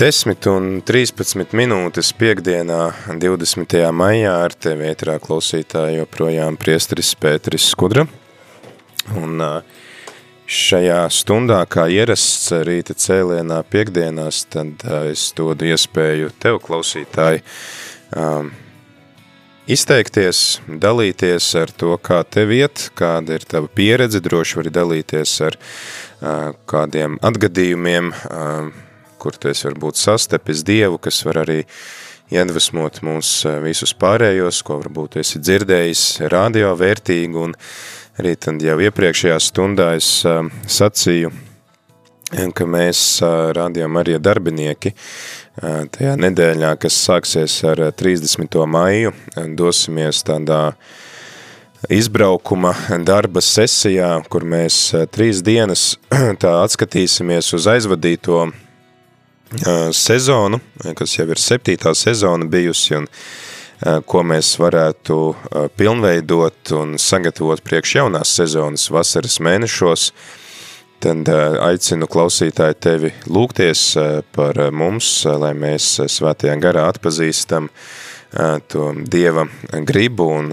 Desmit un 13 minūtes piekdienā, 20. maijā ar tevi ētrā klausītāji joprojām priesteris Pēteris Skudra. Un šajā stundā, kā ierasts rīta cēlienā piekdienās, tad es dodu iespēju tev, klausītāji, izteikties, dalīties ar to, kā tev iet, kāda ir tava pieredze, droši vari dalīties ar kādiem atgadījumiem, kur tu esi varbūt sastepis Dievu, kas var arī iedvesmot mūs visus pārējos, ko varbūt esi dzirdējis radio vērtīgu, un arī tad jau iepriekšējā stundā es sacīju, ka mēs rādījām arī darbinieki tajā nedēļā, kas sāksies ar 30. maiju, dosimies tādā izbraukuma darba sesijā, kur mēs trīs dienas tā atskatīsimies uz aizvadīto sezonu, kas jau ir septītā sezona bijusi un ko mēs varētu pilnveidot un sagatavot priekš jaunās sezonas vasaras mēnešos, tad aicinu klausītāju tevi lūgties par mums, lai mēs svētajā garā atpazīstam to Dieva gribu un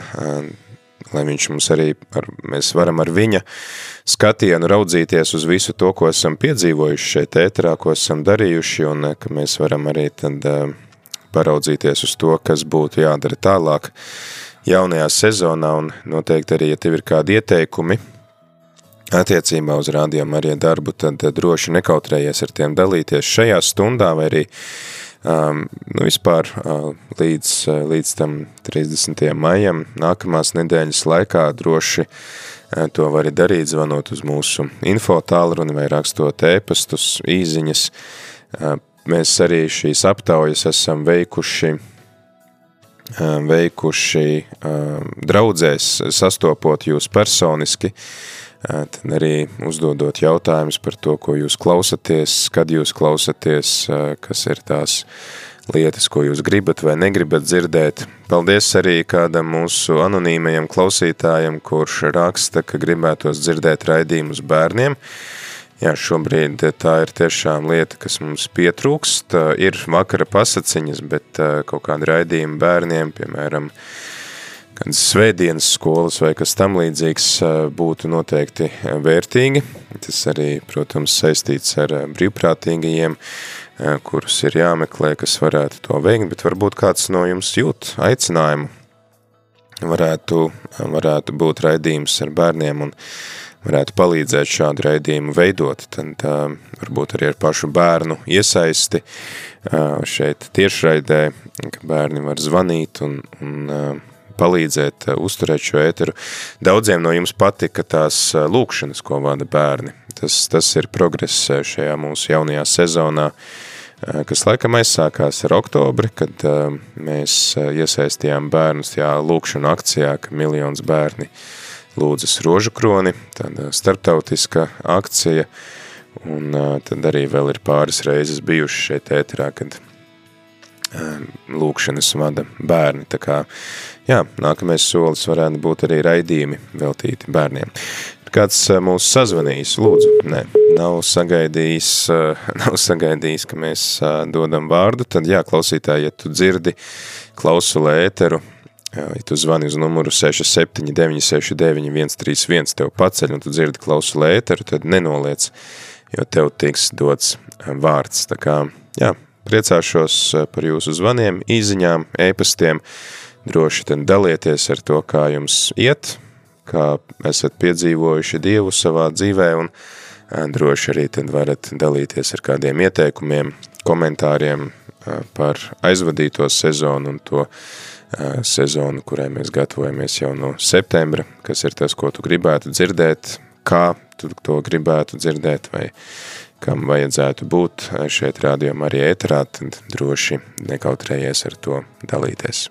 lai viņš mums arī, ar, mēs varam ar viņa skatienu raudzīties uz visu to, ko esam piedzīvojuši šeit ēterā, ko esam darījuši, un ka mēs varam arī tad paraudzīties uz to, kas būtu jādara tālāk jaunajā sezonā, un noteikti arī, ja tev ir kādi ieteikumi attiecībā uz rādījumu arī darbu, tad droši nekautrējies ar tiem dalīties šajā stundā vai arī Um, nu, vispār uh, līdz, uh, līdz tam 30. maijam nākamās nedēļas laikā droši uh, to var darīt, zvanot uz mūsu info tālruni vai rakstot ēpastus, īziņas. Uh, mēs arī šīs aptaujas esam veikuši uh, veikuši uh, draudzēs, sastopot jūs personiski, tad arī uzdodot jautājumus par to, ko jūs klausaties, kad jūs klausaties, kas ir tās lietas, ko jūs gribat vai negribat dzirdēt. Paldies arī kādam mūsu anonīmajam klausītājam, kurš raksta, ka gribētos dzirdēt raidījumus bērniem. Jā, šobrīd tā ir tiešām lieta, kas mums pietrūkst. Ir vakara pasaciņas, bet kaut kāda raidījuma bērniem, piemēram, kādas svētdienas skolas vai kas tam līdzīgs būtu noteikti vērtīgi. Tas arī, protams, saistīts ar brīvprātīgajiem, kurus ir jāmeklē, kas varētu to veikt, bet varbūt kāds no jums jūt aicinājumu. Varētu, varētu būt raidījums ar bērniem un varētu palīdzēt šādu raidījumu veidot, tad uh, varbūt arī ar pašu bērnu iesaisti uh, šeit tiešraidē, ka bērni var zvanīt un, un uh, palīdzēt uh, uzturēt šo ēteru. Daudziem no jums patika tās uh, lūkšanas, ko vada bērni. Tas, tas ir progress šajā mūsu jaunajā sezonā, kas laikam aizsākās ar oktobri, kad mēs iesaistījām bērnus tajā lūkšanu akcijā, ka miljons bērni lūdzas rožu kroni, tāda starptautiska akcija, un tad arī vēl ir pāris reizes bijuši šeit ēterā, kad lūkšanas vada bērni. Tā kā, jā, nākamais solis varētu būt arī raidījumi veltīti bērniem. Kāds mūs sazvanījis, lūdzu, nē, nav sagaidījis, nav sagaidījis, ka mēs dodam vārdu, tad jā, klausītāji, ja tu dzirdi klausuli ēteru, ja tu zvani uz numuru 679 131, tev paceļ un tu dzirdi klausuli ēteru, tad nenoliec, jo tev tiks dots vārds. Tā kā, jā, priecāšos par jūsu zvaniem, īziņām, ēpastiem, droši tad dalieties ar to, kā jums iet, kā esat piedzīvojuši Dievu savā dzīvē, un droši arī tad varat dalīties ar kādiem ieteikumiem, komentāriem par aizvadīto sezonu un to sezonu, kurai mēs gatavojamies jau no septembra, kas ir tas, ko tu gribētu dzirdēt, kā tu to gribētu dzirdēt, vai kam vajadzētu būt šeit rādījumā arī ēterā, tad droši nekautrējies ar to dalīties.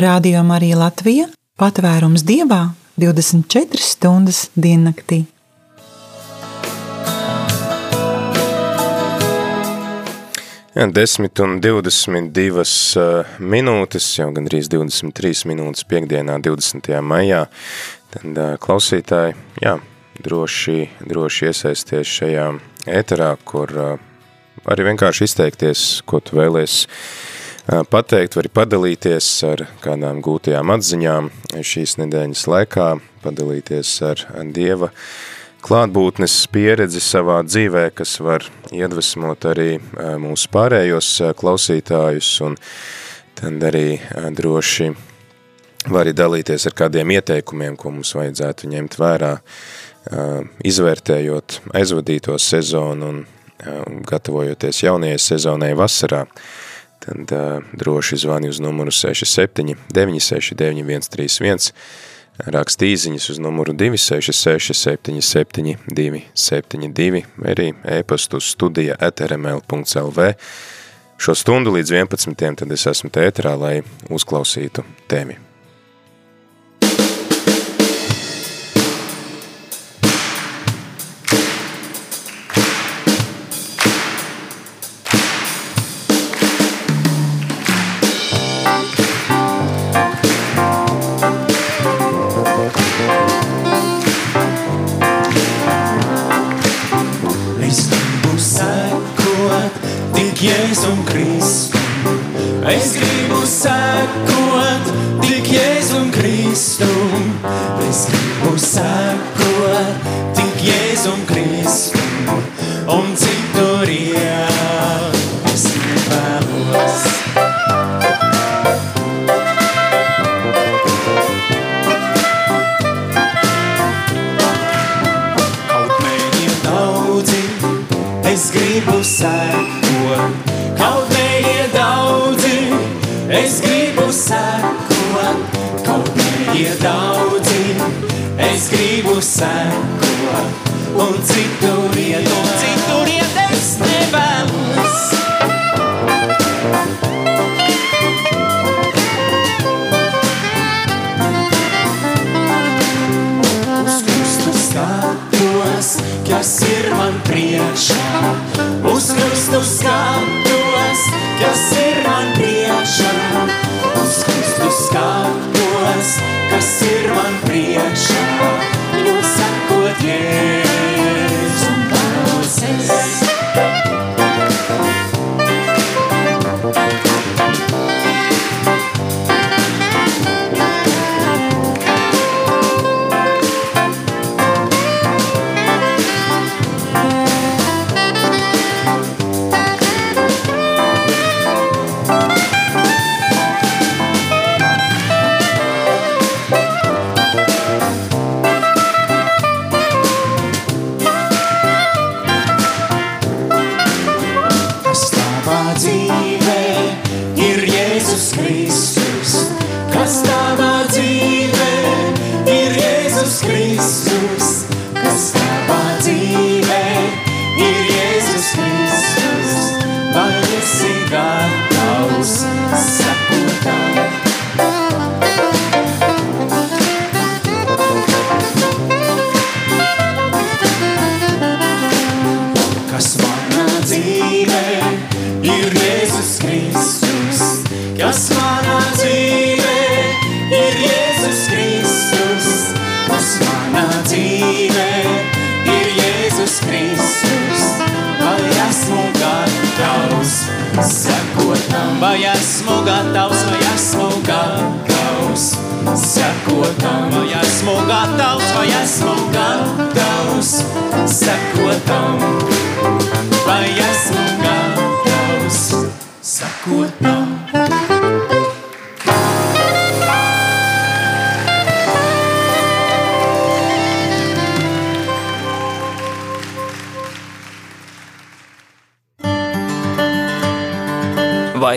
Radio Marija Latvija - patvērums dievā 24 stundas diennaktī. Jā, 10 un 22 uh, minūtes, jau gandrīz 23 minūtes piekdienā, 20. maijā. Tad uh, klausītāji, jā, droši, droši iesaisties šajā ēterā, kur uh, arī vienkārši izteikties, ko tu vēlies uh, pateikt, vari padalīties ar kādām gūtajām atziņām šīs nedēļas laikā, padalīties ar Dieva klātbūtnes pieredzi savā dzīvē, kas var iedvesmot arī mūsu pārējos klausītājus un tad arī droši var arī dalīties ar kādiem ieteikumiem, ko mums vajadzētu ņemt vērā, izvērtējot aizvadīto sezonu un gatavojoties jaunajai sezonai vasarā. Tad droši zvani uz numuru 67 969 131 raksta īziņas uz numuru 266 77 272 vai arī e-pastu studija etrml.lv. Šo stundu līdz 11. tad es esmu tētrā, lai uzklausītu tēmi. Citur iet, un citur iet, es nevēlos. Uz Kristu skatos, kas ir man priekšā. Uz Kristu skatos, kas ir man priekšā. Uz Kristu skatos, kas ir man priekšā. Jo sakot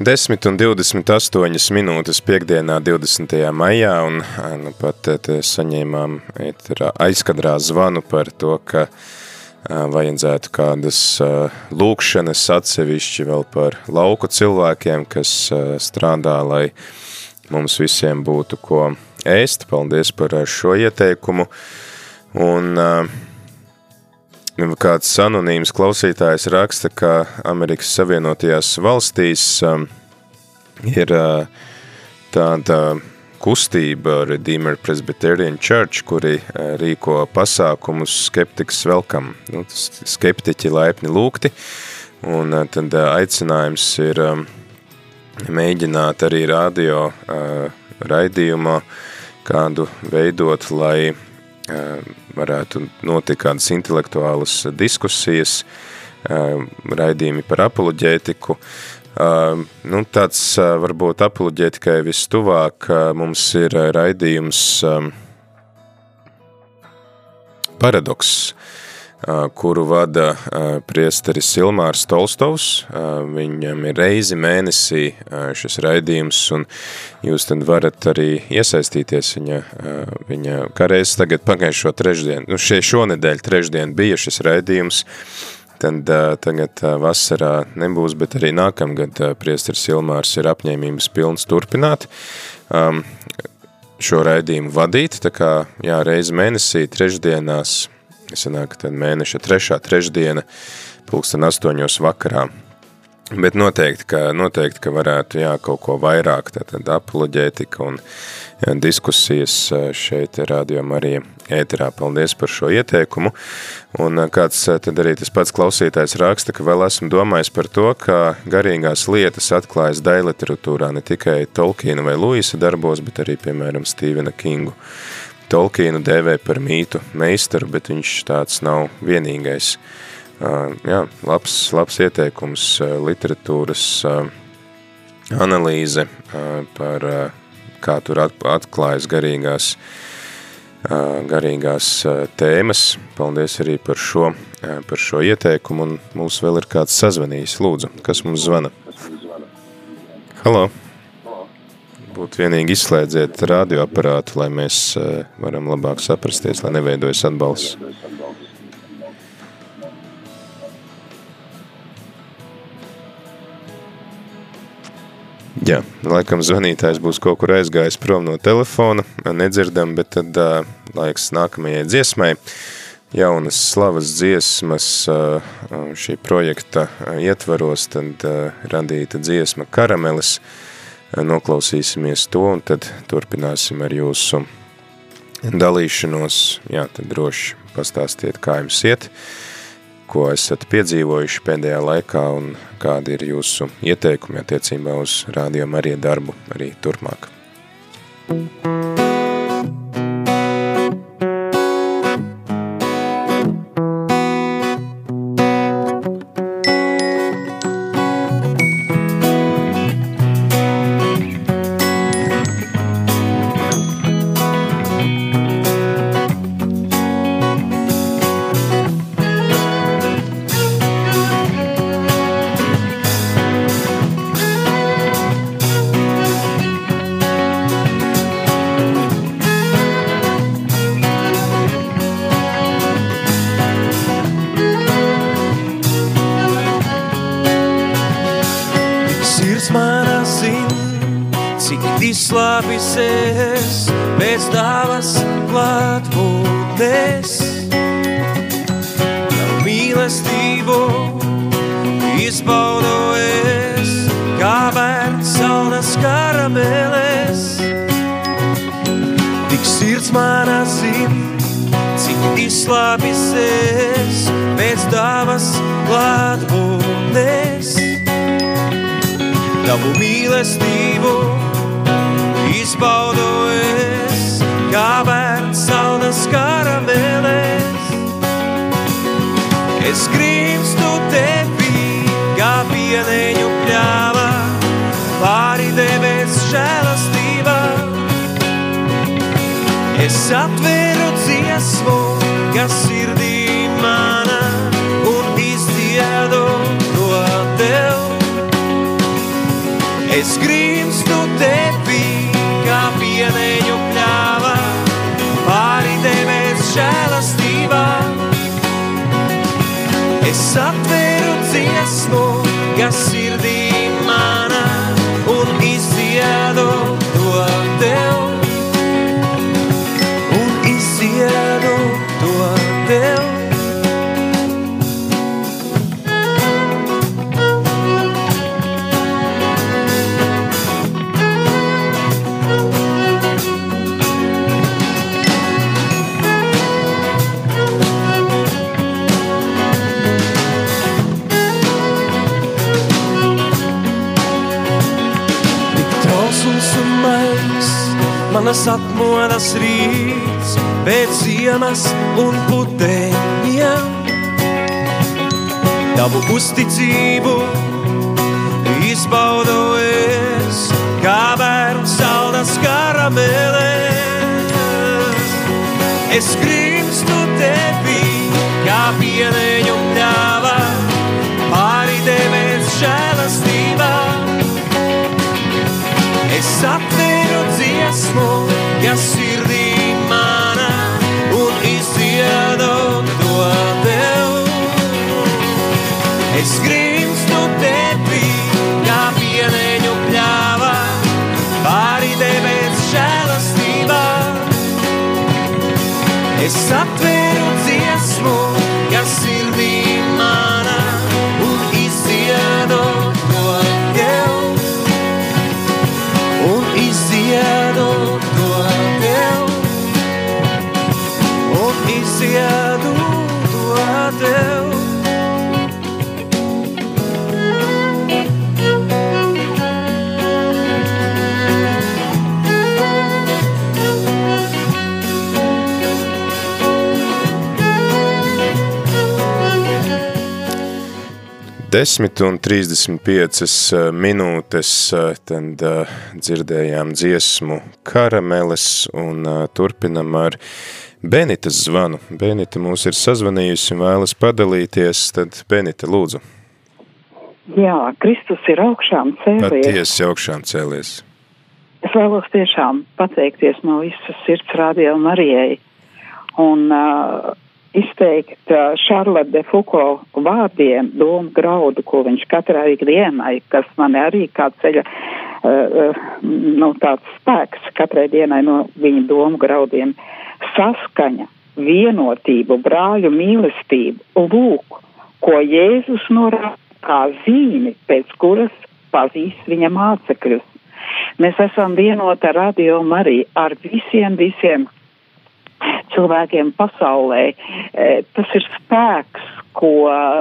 Desmit un 28 minūtes piekdienā 20. maijā, un nu, pat te saņēmām aizkadrā zvanu par to, ka vajadzētu kādas lūkšanas atsevišķi vēl par lauku cilvēkiem, kas strādā, lai mums visiem būtu ko ēst. Paldies par šo ieteikumu. Un uh, Kāds anonīms klausītājs raksta, ka Amerikas Savienotajās valstīs um, ir uh, tāda kustība Redeemer Presbyterian Church, kuri uh, rīko pasākumus skeptikas welcome. Nu, skeptiķi laipni lūgti, un uh, tad uh, aicinājums ir um, mēģināt arī radio uh, raidījumā kādu veidot, lai uh, varētu notikt kādas intelektuālas diskusijas, raidījumi par apoloģētiku. Nu, tāds varbūt apoloģētikai vistuvāk mums ir raidījums paradoks, kuru vada priesteris Ilmārs Tolstovs. Viņam ir reizi mēnesī šis raidījums, un jūs tad varat arī iesaistīties viņa, viņa reiz tagad pagājušo trešdienu, nu šie šonedēļ trešdien bija šis raidījums, tad tagad vasarā nebūs, bet arī nākamgad priesteris Ilmārs ir apņēmības pilns turpināt šo raidījumu vadīt, tā kā jā, reizi mēnesī trešdienās sanāk tad mēneša trešā trešdiena, pulksten astoņos vakarā. Bet noteikti, ka, noteikti, ka varētu jā, kaut ko vairāk, tātad apoloģētika un jā, diskusijas šeit rādījumā arī ēterā. Paldies par šo ieteikumu. Un kāds tad arī tas pats klausītājs raksta, ka vēl esmu domājis par to, ka garīgās lietas atklājas dailiteratūrā ne tikai Tolkiena vai Luisa darbos, bet arī, piemēram, Stevena Kingu. Tolkienu dēvē par mītu meistaru, bet viņš tāds nav vienīgais. Uh, jā, labs, labs ieteikums uh, literatūras uh, analīze par kā tur atklājas garīgās, garīgās tēmas. Paldies arī par šo, par šo ieteikumu, un mums vēl ir kāds sazvanījis. Lūdzu, kas mums zvana? Halo! Būtu vienīgi izslēdziet radioaparātu, lai mēs eh, varam labāk saprasties, lai neveidojas atbalsts. Jā, laikam zvanītājs būs kaut kur aizgājis prom no telefona, nedzirdam, bet tad uh, laiks nākamajai dziesmai. Jaunas slavas dziesmas uh, šī projekta ietvaros, tad uh, radīta dziesma Karamelis, uh, noklausīsimies to un tad turpināsim ar jūsu dalīšanos. Jā, tad droši pastāstiet, kā jums iet, ko esat piedzīvojuši pēdējā laikā un kādi ir jūsu ieteikumi attiecībā uz rādījumu arī darbu arī turpmāk. Thank you. Atveru dziesmu, kas sirdī mana, un izdziedu to tev. Es grimstu tevī, kā pieneņu pļāvā, pāri debes žēlastībā. Es atveru atmodas rīts, pēc ziemas un puteņiem. Tavu uzticību izbaudu es, kā bērns saldas karamelēs. Es grimstu tevī, kā pieneņu pļāvā, 10 un 35 eh, minūtes eh, tad eh, dzirdējām dziesmu Karameles un turpinam ar Benitas zvanu. Benita mūs ir sazvanījusi un vēlas padalīties, tad Benita lūdzu. Jā, Kristus ir augšām cēlies. Patiesi augšām cēlies. Es vēlos tiešām pateikties no visas sirds rādījuma Marijai. Un uh, izteikt Šarlotte de Foucault vārdiem domu graudu, ko viņš katrai dienai, kas man arī kā ceļa, uh, nu, tāds spēks katrai dienai no viņa domu graudiem. Saskaņa, vienotību, brāļu mīlestību, lūk, ko Jēzus norāda kā zīmi, pēc kuras pazīst viņa mācekļus. Mēs esam vienoti ar radio Mariju, ar visiem, visiem cilvēkiem pasaulē. E, tas ir spēks, ko,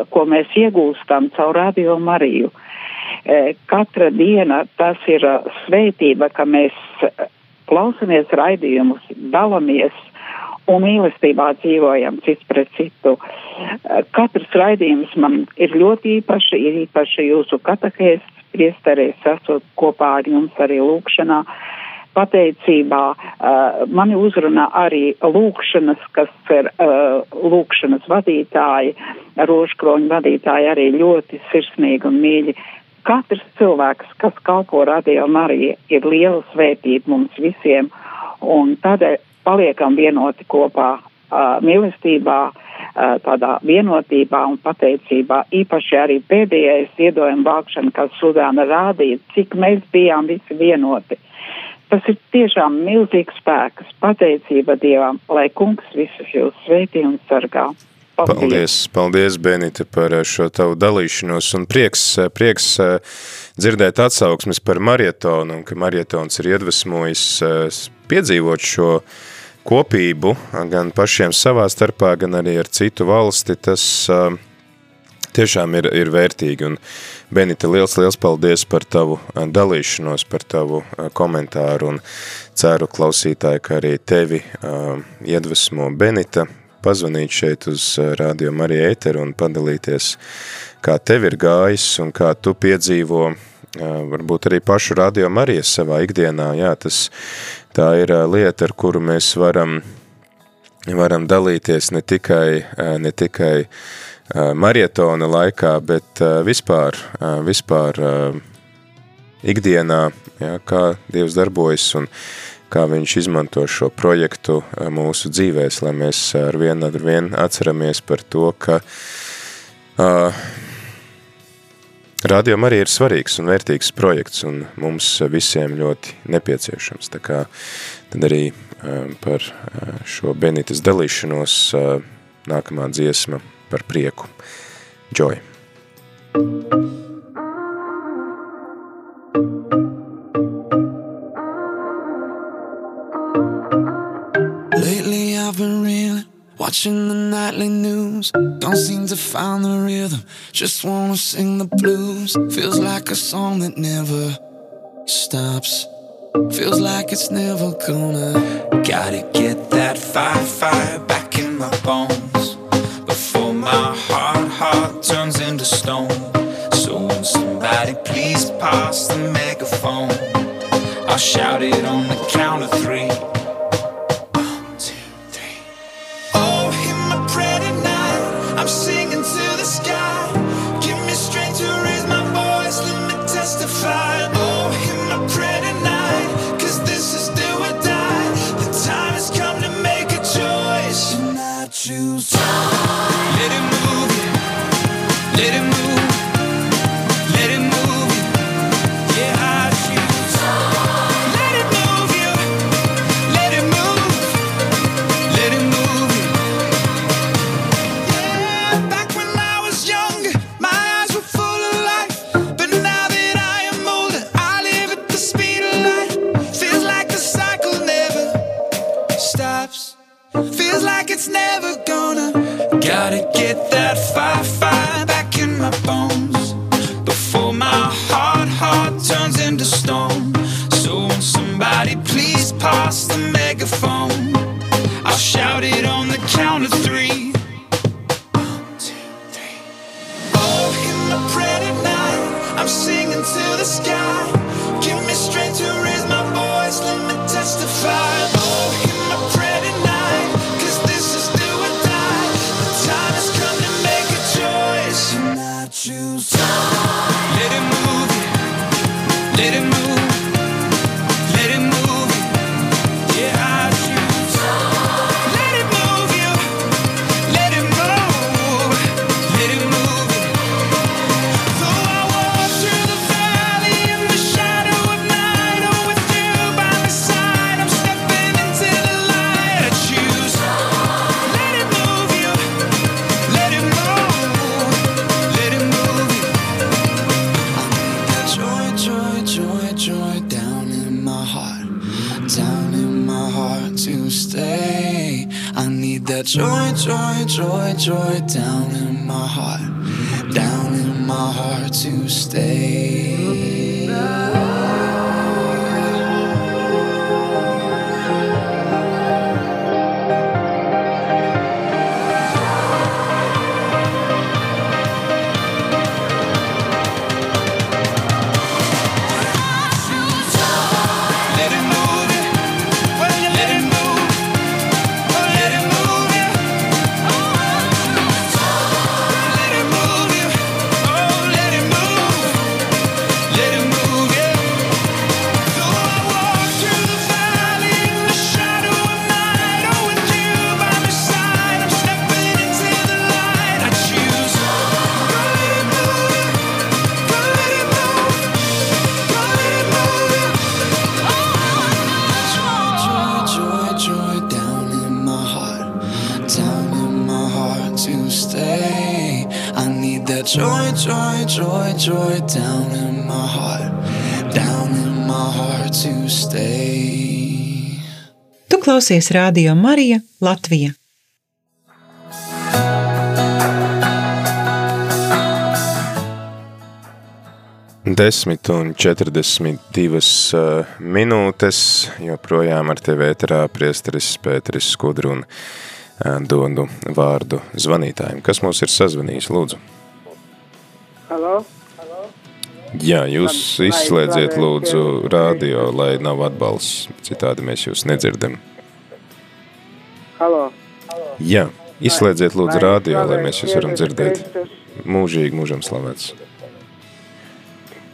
ko mēs iegūstam caur radio Mariju. E, katra diena tas ir uh, svētība, ka mēs uh, klausamies raidījumus, dalamies un mīlestībā dzīvojam cits pret citu. E, Katrs raidījums man ir ļoti īpaši, ir īpaši jūsu katehēs, priesterēs esot kopā ar jums arī lūkšanā pateicībā uh, mani uzrunā arī lūkšanas, kas ir uh, lūkšanas vadītāji, rožkroņu vadītāji arī ļoti sirsnīgi un mīļi. Katrs cilvēks, kas kalpo radio Marija, ir liela svētība mums visiem, un tādēļ paliekam vienoti kopā uh, mīlestībā, uh, tādā vienotībā un pateicībā. Īpaši arī pēdējais ziedojuma vākšana, kas Sudāna rādīja, cik mēs bijām visi vienoti. Tas ir tiešām milzīgs spēks, pateicība Dievam, lai kungs visus jūs sveitī un sargā. Paldies, paldies, Benita, par šo tavu dalīšanos un prieks, prieks dzirdēt atsauksmes par marietonu un ka marietons ir iedvesmojis piedzīvot šo kopību gan pašiem savā starpā, gan arī ar citu valsti. Tas tiešām ir, ir vērtīgi. Un, Benita, liels, liels paldies par tavu dalīšanos, par tavu komentāru un ceru klausītāji, ka arī tevi uh, iedvesmo Benita pazvanīt šeit uz Radio Marija Eteru un padalīties, kā tev ir gājis un kā tu piedzīvo uh, varbūt arī pašu Radio Marijas savā ikdienā. Jā, tas, tā ir uh, lieta, ar kuru mēs varam, varam dalīties ne tikai, ne tikai uh, marietona laikā, bet vispār, vispār ikdienā, jā, kā Dievs darbojas un kā viņš izmanto šo projektu mūsu dzīvēs, lai mēs ar vienu ar vienu atceramies par to, ka uh, Radio arī ir svarīgs un vērtīgs projekts un mums visiem ļoti nepieciešams. Tā kā tad arī uh, par šo Benitas dalīšanos uh, nākamā dziesma par prieku. Joy! Lately I've been reeling, watching the nightly news. Don't seem to find the rhythm, just wanna sing the blues. Feels like a song that never stops. Feels like it's never gonna. Gotta get that fire, fire back in my bones before my heart, heart turns into stone. So when somebody please pass the megaphone, I'll shout it on the count of three. Joy, joy, joy, joy down in my heart, down in my heart to stay. Joy, down in my heart, down in my heart to stay. Tu klausies Radio Marija Latvija. 10 un 42 uh, minūtes, joprojām ar tevi ēterā priesteris Pēteris Skudru un uh, dodu vārdu zvanītājiem. Kas mūs ir sazvanījis, lūdzu? Halo? Jā, jūs izslēdziet lūdzu radio, lai nav atbalsts, citādi mēs jūs nedzirdam. Halo? Jā, izslēdziet lūdzu radio, lai mēs jūs varam dzirdēt. Mūžīgi mūžam slavēts.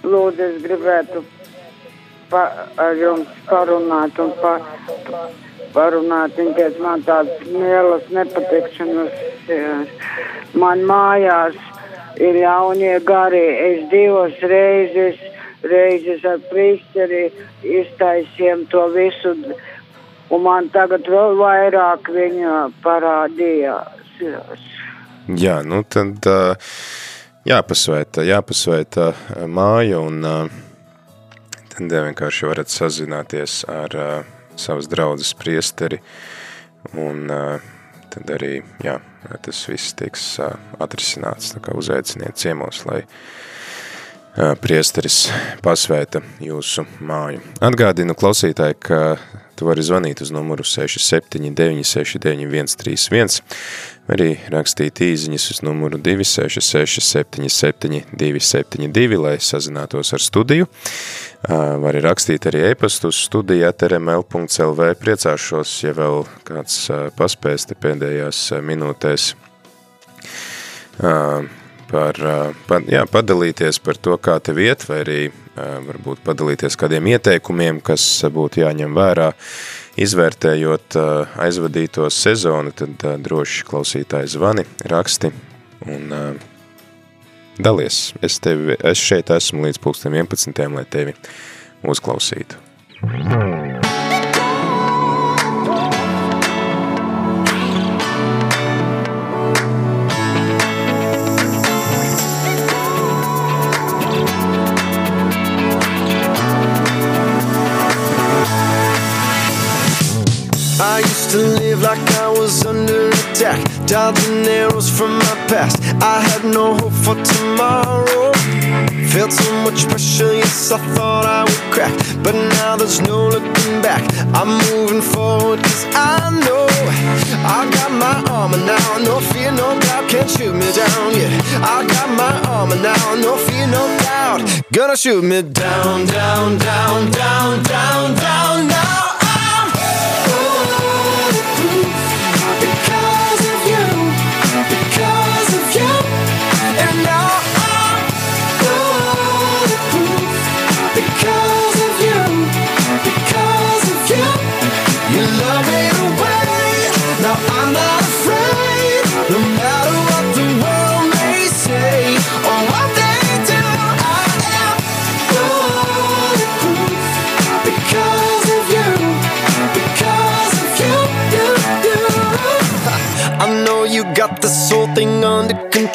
Lūdzu, es gribētu pa, ar jums parunāt un pa, parunāt, un pēc man tādas lielas nepatikšanas. eh, Man mājās ir jaunie gari. Es divas reizes, reizes ar prīsteri iztaisiem to visu, un man tagad vēl vairāk viņa parādījās. Jā, nu tad jāpasvēta, jāpasvēta māja un tad vienkārši varat sazināties ar savas draudzes priesteri un tad arī, jā, tas viss tiks atrisināts, uzaiciniet ciemos, lai priesteris pasvēta jūsu māju. Atgādinu klausītāji, ka tu vari zvanīt uz numuru 679 691 31, vai arī rakstīt īziņas uz numuru 266 77 272, lai sazinātos ar studiju. Var arī rakstīt arī e-pastu uz studiju atrml.lv. Priecāšos, ja vēl kāds paspēs te pēdējās minūtēs par, uh, pa, jā, padalīties par to, kā tev iet, vai arī varbūt padalīties kādiem ieteikumiem, kas būtu jāņem vērā, izvērtējot aizvadīto sezonu, tad droši klausītāji zvani, raksti un dalies. Es, tevi, es šeit esmu līdz pulkstiem 11, lai tevi uzklausītu. I attack. Dodging arrows from my past. I had no hope for tomorrow. Felt so much pressure, yes, I thought I would crack. But now there's no looking back. I'm moving forward, cause I know I got my armor now. No fear, no doubt, can't shoot me down. Yeah, I got my armor now. No fear, no doubt, gonna shoot me down, down, down, down, down, down.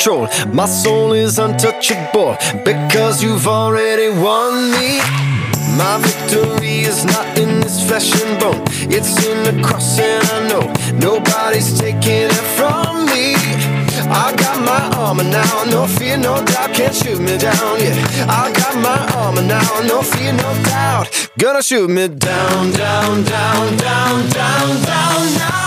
Control. My soul is untouchable because you've already won me. My victory is not in this flesh and bone, it's in the cross, and I know nobody's taking it from me. I got my armor now, no fear, no doubt, can't shoot me down. Yeah, I got my armor now, no fear, no doubt, gonna shoot me down, down, down, down, down, down. Now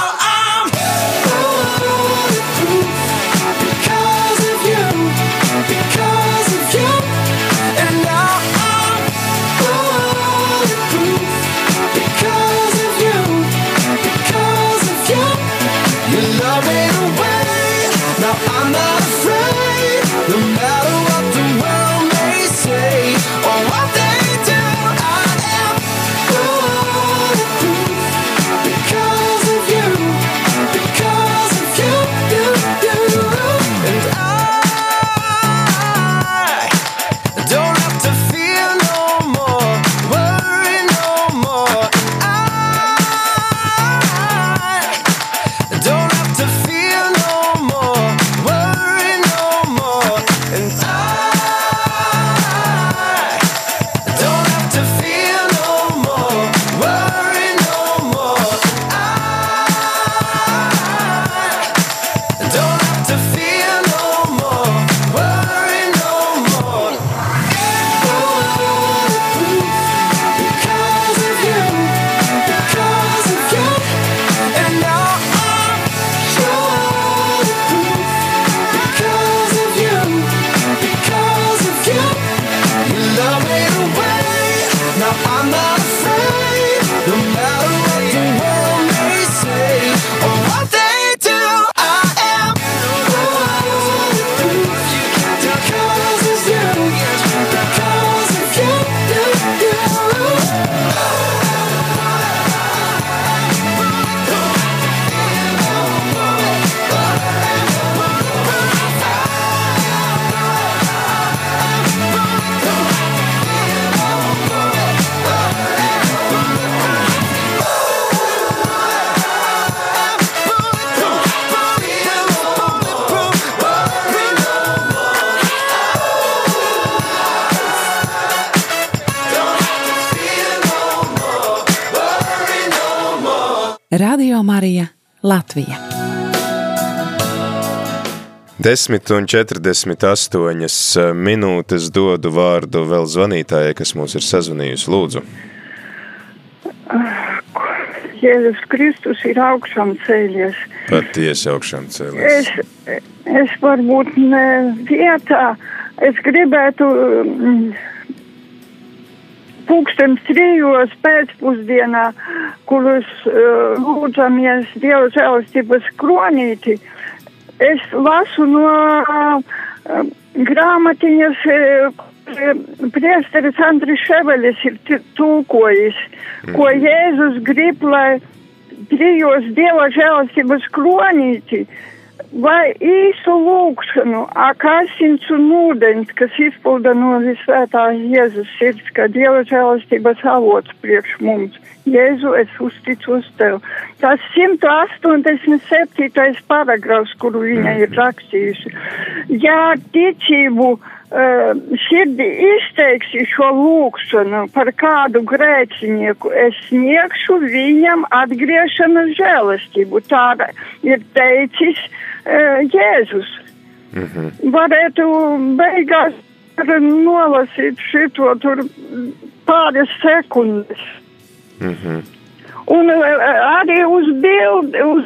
Latvija. 10 un 48 minūtes dodu vārdu vēl zvanītājai, kas mūs ir sazvanījusi. Lūdzu. Jēzus Kristus ir augšām cēlies. Patiesi augšām cēlies. Es, es varbūt ne vietā, es gribētu mm, pūkstens trijos pēcpusdienā, kurus uh, lūdzamies Dieva žēlastības kronīti. Es lasu no uh, grāmatiņas, uh, priesteris Andris Ševelis ir t- tulkojis, ko Jēzus grib, lai trijos Dieva žēlastības kronīti vai īsu lūkšanu, ak asins un ūdens, kas izpilda no visvētās Jēzus sirds, kā Dieva žēlastības avots priekš mums. Jēzu, es uzticos tev. Tas 187. paragrafs, kuru viņa ir rakstījusi. Ja ticību uh, sirdī izteiksi šo lūkšanu par kādu grēcinieku, es sniegšu viņam atgriešanas žēlastību. Tā ir teicis uh, Jēzus. Mhm. Varētu beigās nolasīt šito tur pāris sekundes. Mhm. Un uh, arī uz bildi, uz,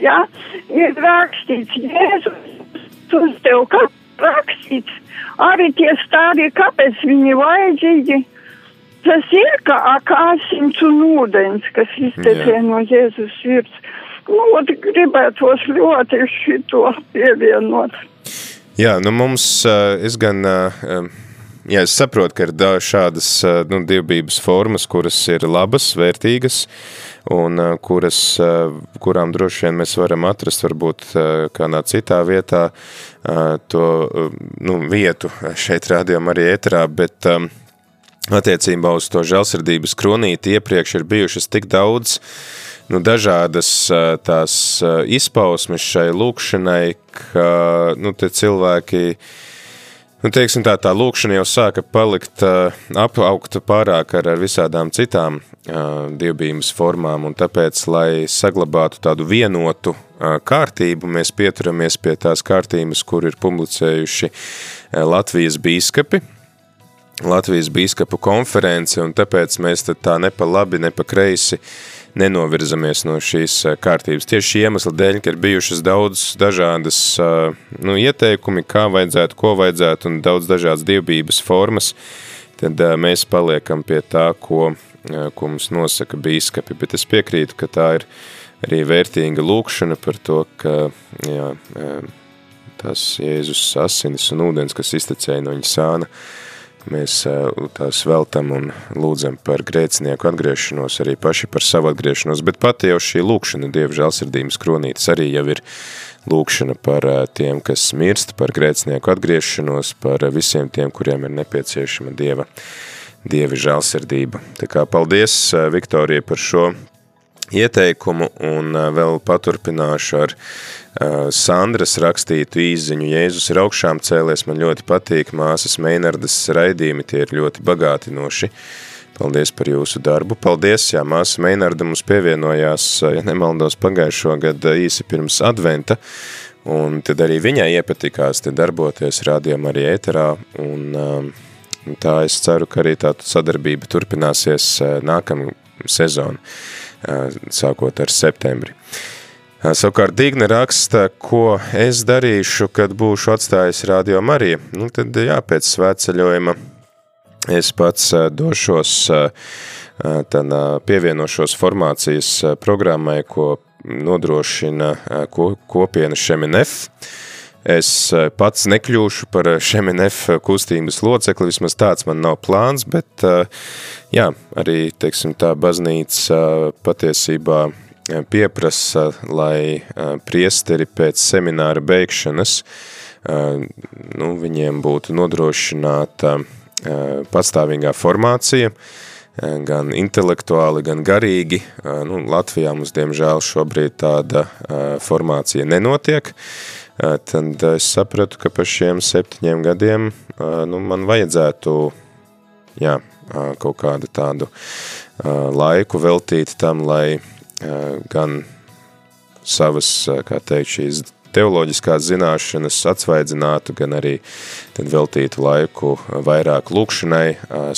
ja, ir rakstīts, Jēzus uz tev, kā rakstīts, arī tie stādi, kāpēc viņi vajadzīgi. Tas ir kā akāsins un ūdens, kas iztekē no Jēzus sirds. Ot, gribētos ļoti šito pievienot. Jā, nu mums, uh, es gan, uh, jā, es saprotu, ka ir da- šādas uh, nu, dievbības formas, kuras ir labas, vērtīgas, un uh, kuras, uh, kurām droši vien mēs varam atrast varbūt uh, kādā citā vietā uh, to uh, nu, vietu šeit rādījām arī ēterā, bet attiecībā uz to žēlsirdības kronīti iepriekš ir bijušas tik daudz nu, dažādas tās izpausmes šai lūkšanai, ka nu, cilvēki, nu, teiksim tā, tā lūkšana jau sāka palikt ā, apaugt pārāk ar, ar visādām citām ā, dievbības formām, un tāpēc, lai saglabātu tādu vienotu ā, kārtību, mēs pieturamies pie tās kārtības, kur ir publicējuši ā, Latvijas bīskapi, Latvijas bīskapu konference, un tāpēc mēs tad tā ne pa labi, ne pa kreisi nenovirzamies no šīs eh, kārtības. Tieši šī iemesla dēļ, ka ir bijušas daudz dažādas eh, nu, ieteikumi, kā vajadzētu, ko vajadzētu, un daudz dažādas dievbības formas, tad eh, mēs paliekam pie tā, ko, ko mums nosaka bīskapi. Bet es piekrītu, ka tā ir arī vērtīga lūkšana par to, ka jā, tas Jēzus asinis un ūdens, kas iztecēja no viņa sāna, mēs tās veltam un lūdzam par grēcinieku atgriešanos, arī paši par savu atgriešanos, bet pati jau šī lūkšana Dieva žēlsirdības kronītes arī jau ir lūkšana par tiem, kas mirst, par grēcinieku atgriešanos, par visiem tiem, kuriem ir nepieciešama Dieva, Dieva žēlsirdība. Tā kā paldies Viktorija par šo ieteikumu un vēl paturpināšu ar Sandras rakstītu īziņu Jēzus ir augšām cēlies, man ļoti patīk māsas Meinardas raidījumi, tie ir ļoti bagātinoši. Paldies par jūsu darbu. Paldies, jā, māsa Meinarda mums pievienojās, ja nemaldos, pagājušo gadu īsi pirms adventa, un tad arī viņai iepatikās te darboties rādījām arī ēterā, un tā es ceru, ka arī tā sadarbība turpināsies nākamā sezonu, sākot ar septembri. Savukārt Digna raksta, ko es darīšu, kad būšu atstājis Radio Mariju. Nu, tad jā, pēc svētceļojuma es pats došos, tad pievienošos formācijas programmai, ko nodrošina kopiena Šeminef. Es pats nekļūšu par Šeminef kustības locekli, vismaz tāds man nav plāns, bet jā, arī, teiksim, tā baznīca patiesībā pieprasa, lai priesteri pēc semināra beigšanas nu, viņiem būtu nodrošināta patstāvīgā formācija, gan intelektuāli, gan garīgi. Nu, Latvijā mums, diemžēl, šobrīd tāda formācija nenotiek, tad es sapratu, ka pa šiem septiņiem gadiem nu, man vajadzētu jā, kaut kādu tādu laiku veltīt tam, lai gan savas, kā teikt, šīs teoloģiskās zināšanas atsvaidzinātu, gan arī tad veltītu laiku vairāk lūkšanai,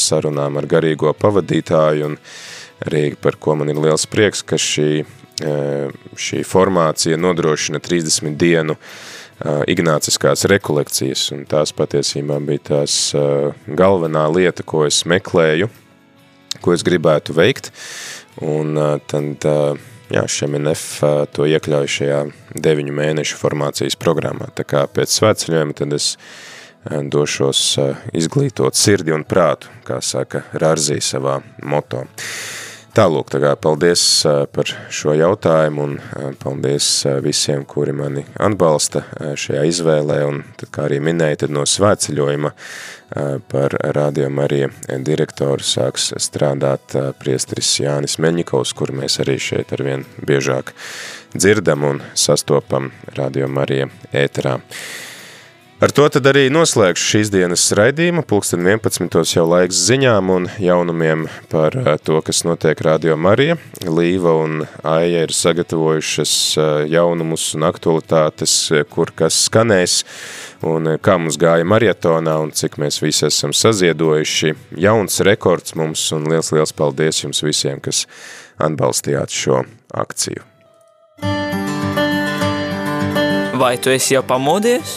sarunām ar garīgo pavadītāju un arī par ko man ir liels prieks, ka šī, šī formācija nodrošina 30 dienu ignāciskās rekolekcijas, un tās patiesībā bija tās galvenā lieta, ko es meklēju, ko es gribētu veikt, un tad jā, Šeminef to iekļauj šajā deviņu mēnešu formācijas programmā. Tā kā pēc svētceļojuma tad es došos izglītot sirdi un prātu, kā saka Rārzī savā moto. Tālūk, tā kā paldies par šo jautājumu un paldies visiem, kuri mani atbalsta šajā izvēlē un, tad, kā arī minēja, tad no svētceļojuma par Radio Marija direktoru sāks strādāt priestris Jānis Meņikovs, kur mēs arī šeit arvien biežāk dzirdam un sastopam Radio Marija ēterā. Ar to tad arī noslēgšu šīs dienas raidījumu. Pulksten 11. jau laiks ziņām un jaunumiem par to, kas notiek Radio Marija. Līva un Aija ir sagatavojušas jaunumus un aktualitātes, kur kas skanēs un kā mums gāja marietonā un cik mēs visi esam saziedojuši. Jauns rekords mums un liels, liels paldies jums visiem, kas atbalstījāt šo akciju. Vai tu esi jau pamodies?